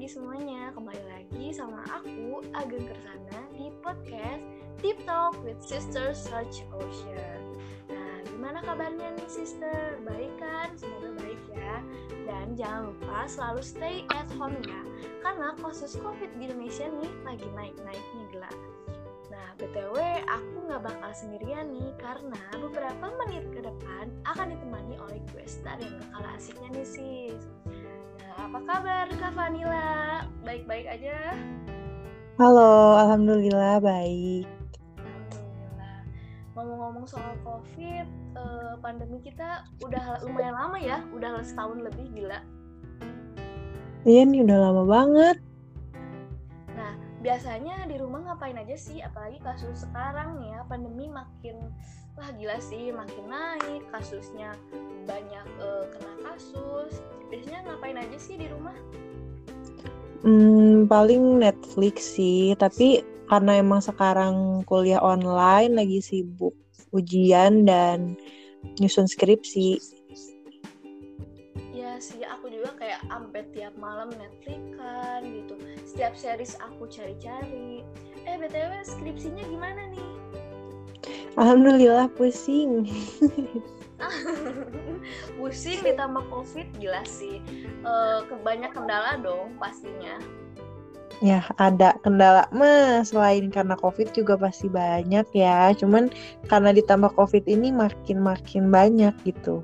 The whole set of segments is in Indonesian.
pagi semuanya, kembali lagi sama aku Ageng Kersana di podcast Deep Talk with Sister Search Ocean. Nah, gimana kabarnya nih sister? Baik kan? Semoga baik ya. Dan jangan lupa selalu stay at home ya, karena kasus COVID di Indonesia nih lagi naik-naiknya gila. Nah, BTW aku nggak bakal sendirian nih, karena beberapa menit ke depan akan ditemani oleh gue star yang gak kalah asiknya nih sis. Apa kabar Kak Vanila? Baik-baik aja? Halo, Alhamdulillah baik. Alhamdulillah. Ngomong-ngomong soal COVID, eh, pandemi kita udah lumayan lama ya, udah setahun lebih gila. Iya nih udah lama banget. Biasanya di rumah ngapain aja sih? Apalagi kasus sekarang nih ya, pandemi makin wah gila sih, makin naik kasusnya banyak uh, kena kasus. Biasanya ngapain aja sih di rumah? Hmm, paling Netflix sih tapi karena emang sekarang kuliah online lagi sibuk ujian dan nyusun skripsi. Ya sih aku juga kayak sampai tiap malam Netflix kan gitu setiap series aku cari-cari. Eh btw skripsinya gimana nih? Alhamdulillah pusing. Pusing ditambah covid jelas sih. E, kebanyak kendala dong pastinya. Ya ada kendala. Mah selain karena covid juga pasti banyak ya. Cuman karena ditambah covid ini makin makin banyak gitu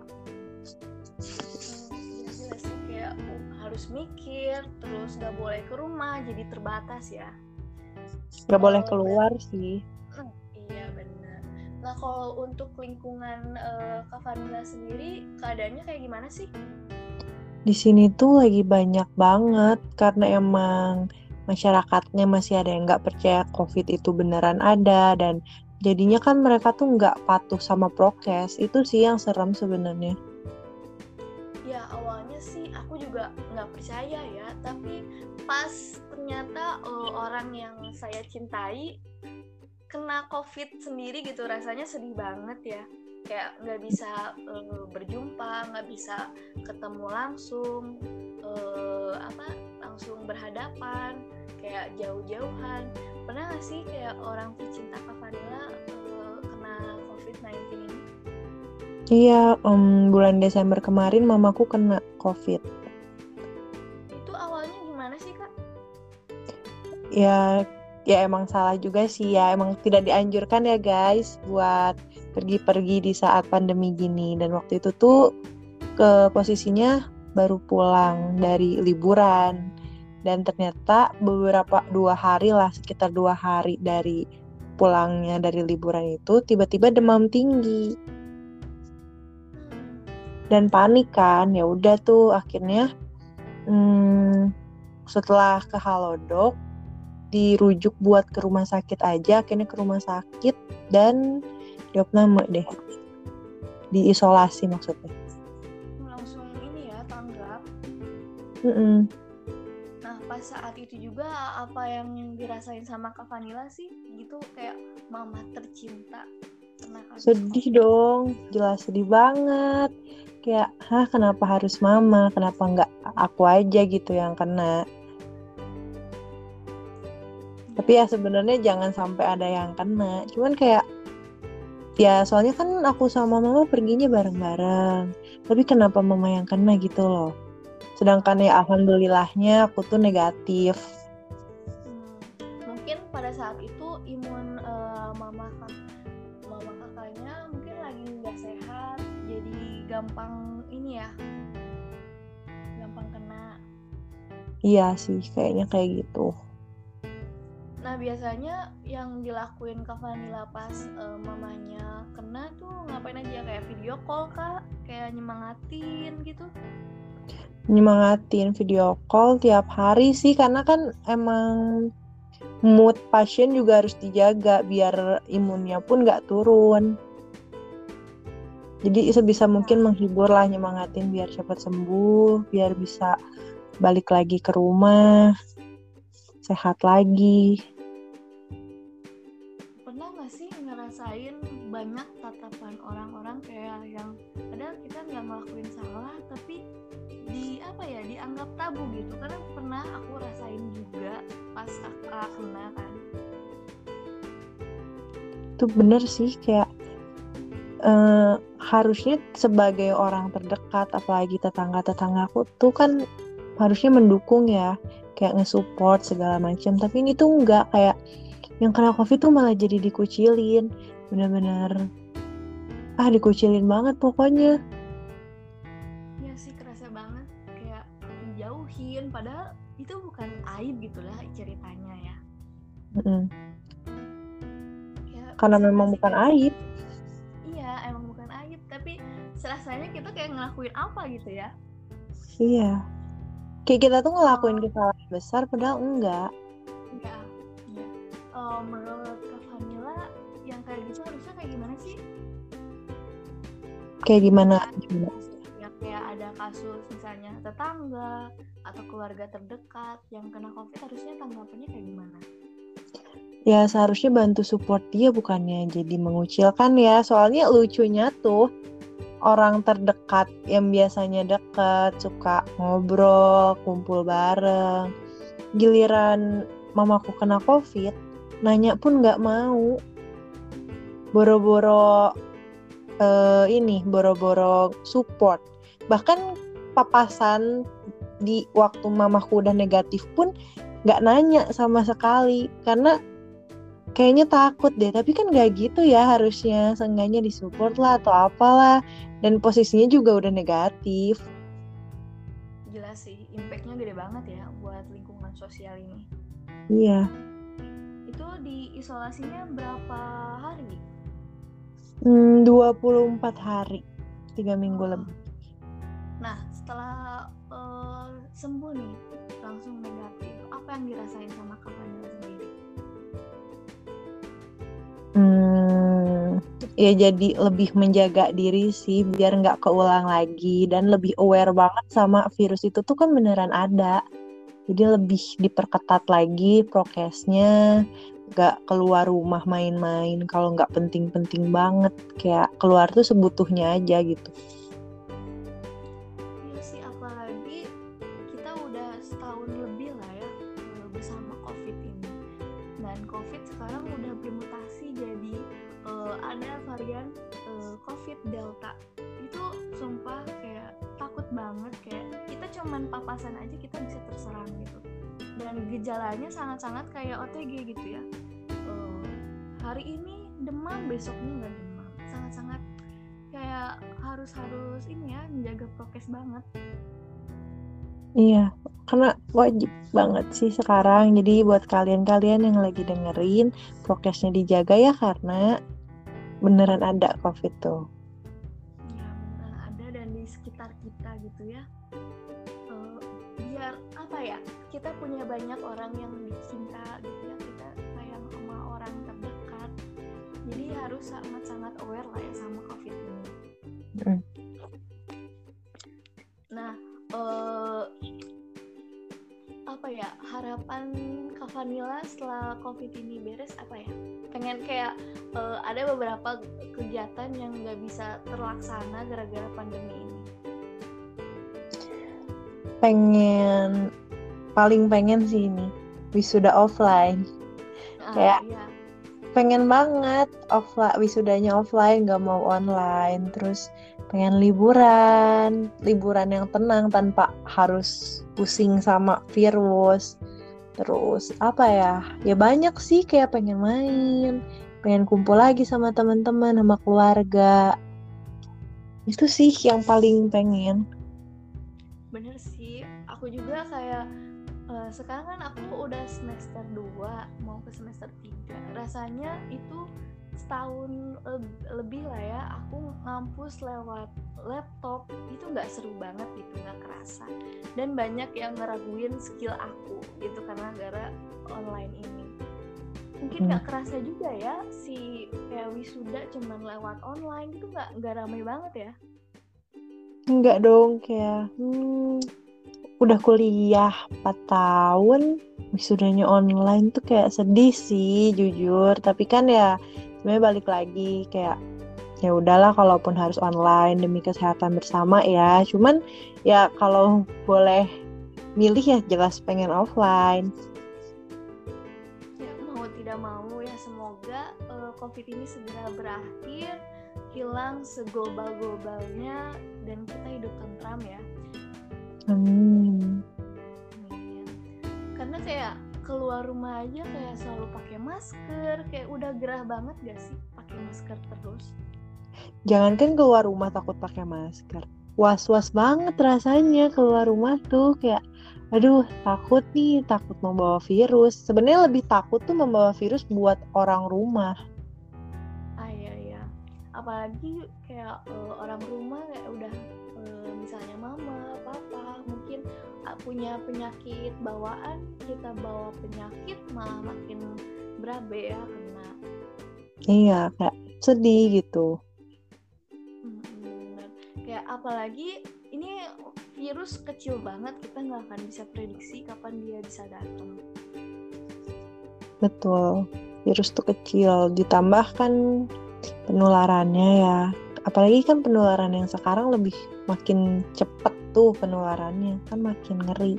harus mikir terus gak boleh ke rumah jadi terbatas ya nggak boleh keluar sih Nah kalau untuk lingkungan uh, Kak Vanilla sendiri keadaannya kayak gimana sih? Di sini tuh lagi banyak banget karena emang masyarakatnya masih ada yang nggak percaya COVID itu beneran ada dan jadinya kan mereka tuh nggak patuh sama prokes itu sih yang serem sebenarnya. Ya awalnya sih aku juga nggak percaya ya tapi pas ternyata uh, orang yang saya cintai kena covid sendiri gitu rasanya sedih banget ya. Kayak nggak bisa uh, berjumpa nggak bisa ketemu langsung uh, apa langsung berhadapan kayak jauh-jauhan. Pernah nggak sih kayak orang tercinta Kak Fadila uh, kena covid-19 ini iya um, bulan Desember kemarin mamaku kena covid. Itu awalnya gimana sih kak? Ya ya emang salah juga sih ya. Emang tidak dianjurkan ya guys buat pergi-pergi di saat pandemi gini. Dan waktu itu tuh ke posisinya baru pulang dari liburan. Dan ternyata beberapa dua hari lah sekitar dua hari dari pulangnya dari liburan itu tiba-tiba demam tinggi dan panik kan. Ya udah tuh akhirnya hmm, setelah ke halodoc dirujuk buat ke rumah sakit aja akhirnya ke rumah sakit dan nama deh. Diisolasi maksudnya. Langsung ini ya tanggap. Mm -mm. nah pas saat itu juga apa yang dirasain sama Kak Vanilla sih? Gitu kayak mama tercinta sedih dong jelas sedih banget. Kayak hah kenapa harus mama? Kenapa nggak aku aja gitu yang kena? Tapi ya sebenarnya jangan sampai ada yang kena. Cuman kayak ya soalnya kan aku sama mama perginya bareng-bareng. Tapi kenapa mama yang kena gitu loh? Sedangkan ya alhamdulillahnya aku tuh negatif. Hmm, mungkin pada saat itu imun uh, mama kan mama kakaknya mungkin lagi nggak sehat jadi gampang ini ya gampang kena. Iya sih kayaknya kayak gitu. Nah biasanya yang dilakuin Kak Vanilla pas uh, mamanya kena tuh ngapain aja? Kayak video call kak, kayak nyemangatin gitu? Nyemangatin video call tiap hari sih karena kan emang mood pasien juga harus dijaga biar imunnya pun nggak turun. Jadi sebisa mungkin menghibur lah nyemangatin biar cepat sembuh, biar bisa balik lagi ke rumah, sehat lagi ngerasain banyak tatapan orang-orang kayak yang padahal kita nggak ngelakuin salah tapi apa ya dianggap tabu gitu. Karena pernah aku rasain juga pas kakak kena kan. Itu bener sih kayak uh, harusnya sebagai orang terdekat apalagi tetangga-tetangga aku tuh kan harusnya mendukung ya. Kayak nge-support segala macam. Tapi ini tuh enggak kayak yang kena covid tuh malah jadi dikucilin. Bener-bener ah dikucilin banget pokoknya dijauhin padahal itu bukan aib gitulah ceritanya ya. Mm -hmm. ya karena memang bukan aib. Iya emang bukan aib tapi serasanya kita kayak ngelakuin apa gitu ya? Iya. Kayak kita tuh ngelakuin kesalahan besar padahal enggak. Enggak ya. Uh, menurut Kak Vanilla yang kayak gitu harusnya kayak gimana sih? Kayak gimana? Gimana kayak ada kasus misalnya tetangga atau keluarga terdekat yang kena covid harusnya tanggapannya kayak gimana ya seharusnya bantu support dia bukannya jadi mengucilkan ya soalnya lucunya tuh orang terdekat yang biasanya dekat, suka ngobrol, kumpul bareng. Giliran mamaku kena covid, nanya pun nggak mau. Boro-boro uh, ini, boro-boro support. Bahkan papasan di waktu mamaku udah negatif pun nggak nanya sama sekali. Karena kayaknya takut deh. Tapi kan gak gitu ya harusnya. Seenggaknya disupport lah atau apalah. Dan posisinya juga udah negatif. Jelas sih impactnya gede banget ya buat lingkungan sosial ini. Iya. Itu di isolasinya berapa hari? Hmm, 24 hari. Tiga minggu oh. lebih setelah uh, sembuh nih langsung negatif apa yang dirasain sama Kak sendiri Hmm, ya jadi lebih menjaga diri sih biar nggak keulang lagi dan lebih aware banget sama virus itu tuh kan beneran ada. Jadi lebih diperketat lagi prokesnya, nggak keluar rumah main-main kalau nggak penting-penting banget kayak keluar tuh sebutuhnya aja gitu. Varian uh, COVID Delta. Itu sumpah kayak takut banget kayak kita cuman papasan aja kita bisa terserang gitu. Dan gejalanya sangat-sangat kayak OTG gitu ya. Uh, hari ini demam besoknya nggak demam. Sangat-sangat kayak harus harus ini ya menjaga prokes banget. Iya, karena wajib banget sih sekarang. Jadi buat kalian-kalian yang lagi dengerin, prokesnya dijaga ya karena beneran ada COVID tuh. Iya, beneran ada dan di sekitar kita gitu ya. Uh, biar apa ya, kita punya banyak orang yang dicinta gitu ya, kita sayang sama orang terdekat. Jadi harus sangat-sangat aware lah ya sama COVID ini. Hmm. Nah, uh, apa ya harapan Kak Vanilla setelah COVID ini beres apa ya? Pengen kayak uh, ada beberapa kegiatan yang nggak bisa terlaksana gara-gara pandemi ini. Pengen paling pengen sih ini wisuda offline. Ah, kayak iya. pengen banget offline wisudanya offline nggak mau online terus pengen liburan, liburan yang tenang tanpa harus pusing sama virus. Terus apa ya? Ya banyak sih kayak pengen main, pengen kumpul lagi sama teman-teman, sama keluarga. Itu sih yang paling pengen. Bener sih, aku juga kayak uh, sekarang kan aku udah semester 2 mau ke semester 3. Rasanya itu setahun lebih lah ya aku ngampus lewat laptop. Itu nggak seru banget gitu nggak kerasa. Dan banyak yang ngeraguin skill aku gitu karena gara online ini. Mungkin nggak hmm. kerasa juga ya si kayak wisuda cuman lewat online gitu nggak nggak ramai banget ya? Nggak dong kayak hmm, udah kuliah 4 tahun wisudanya online tuh kayak sedih sih jujur. Tapi kan ya sebenarnya balik lagi kayak ya udahlah kalaupun harus online demi kesehatan bersama ya. Cuman ya kalau boleh milih ya jelas pengen offline. Ya mau tidak mau ya semoga uh, covid ini segera berakhir hilang seglobal-globalnya dan kita hidup tentram ya. Amin. Karena kayak keluar rumah aja kayak selalu pakai masker kayak udah gerah banget gak sih pakai masker terus? Jangankan keluar rumah takut pakai masker. Was-was banget rasanya keluar rumah tuh kayak aduh takut nih takut membawa virus. Sebenarnya lebih takut tuh membawa virus buat orang rumah. Ah iya iya. Apalagi kayak uh, orang rumah kayak udah uh, misalnya mama papa mungkin punya penyakit bawaan kita bawa penyakit malah makin berabe ya kena. Iya kayak sedih gitu. Kayak apalagi ini virus kecil banget kita nggak akan bisa prediksi kapan dia bisa datang. Betul virus tuh kecil ditambah kan penularannya ya apalagi kan penularan yang sekarang lebih makin cepet tuh penularannya kan makin ngeri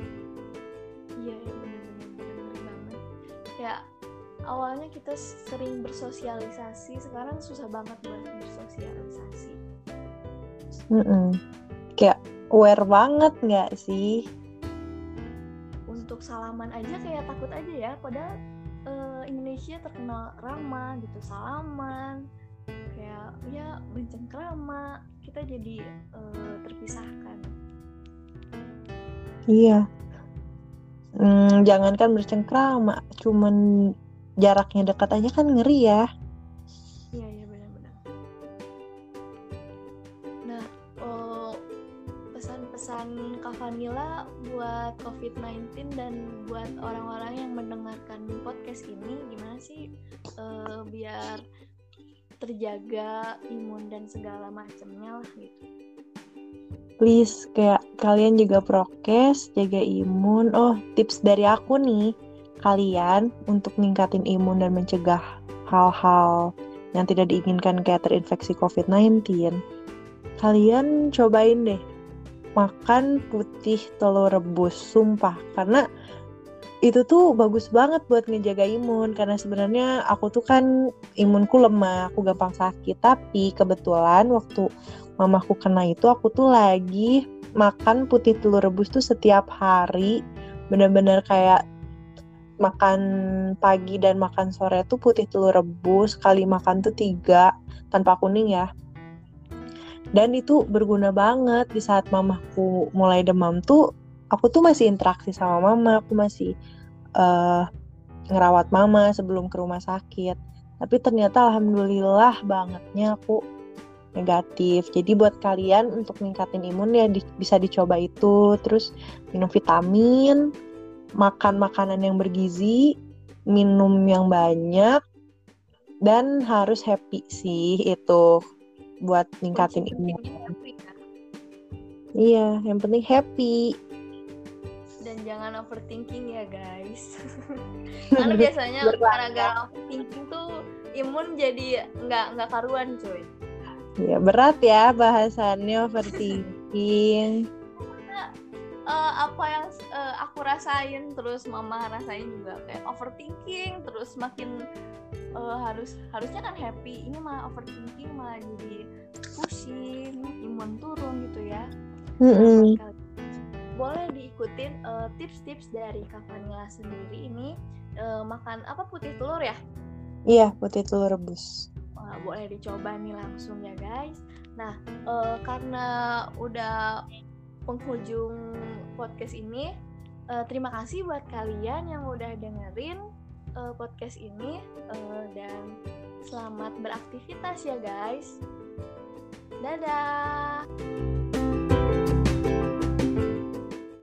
iya ya benar-benar ngeri banget ya awalnya kita sering bersosialisasi sekarang susah banget buat bersosialisasi Mm -mm. Kayak aware banget nggak sih? Untuk salaman aja kayak takut aja ya, padahal uh, Indonesia terkenal ramah gitu, salaman ya bencengkrama, kita jadi uh, terpisahkan. Iya. Hmm, jangankan bercengkrama, cuman jaraknya dekat aja kan ngeri ya. Iya, iya pesan Kak Vanilla buat COVID-19 dan buat orang-orang yang mendengarkan podcast ini gimana sih uh, biar terjaga imun dan segala macamnya lah gitu. Please kayak kalian juga prokes, jaga imun. Oh, tips dari aku nih. Kalian untuk ningkatin imun dan mencegah hal-hal yang tidak diinginkan kayak terinfeksi COVID-19. Kalian cobain deh makan putih telur rebus sumpah karena itu tuh bagus banget buat ngejaga imun. Karena sebenarnya aku tuh kan imunku lemah aku gampang sakit. Tapi kebetulan waktu mamaku kena itu aku tuh lagi makan putih telur rebus tuh setiap hari. Bener-bener kayak makan pagi dan makan sore tuh putih telur rebus kali makan tuh tiga tanpa kuning ya. Dan itu berguna banget di saat mamaku mulai demam tuh aku tuh masih interaksi sama mama aku masih uh, ngerawat mama sebelum ke rumah sakit tapi ternyata alhamdulillah bangetnya aku negatif jadi buat kalian untuk ningkatin imun ya di, bisa dicoba itu terus minum vitamin makan makanan yang bergizi minum yang banyak dan harus happy sih itu buat ningkatin imun. Ya. Iya, yang penting happy. Dan jangan overthinking ya guys. Karena biasanya gara-gara overthinking tuh imun jadi nggak nggak karuan cuy. Iya berat ya bahasannya overthinking. uh, apa yang uh, aku rasain terus mama rasain juga kayak overthinking terus makin uh, harus harusnya kan happy ini malah overthinking malah jadi pusing imun turun gitu ya mm -hmm. Boleh diikutin tips-tips uh, dari Kak Vanilla sendiri ini uh, makan apa putih telur ya iya putih telur rebus Wah, boleh dicoba nih langsung ya guys nah uh, karena udah penghujung podcast ini. Uh, terima kasih buat kalian yang udah dengerin uh, podcast ini uh, dan selamat beraktivitas ya guys. Dadah.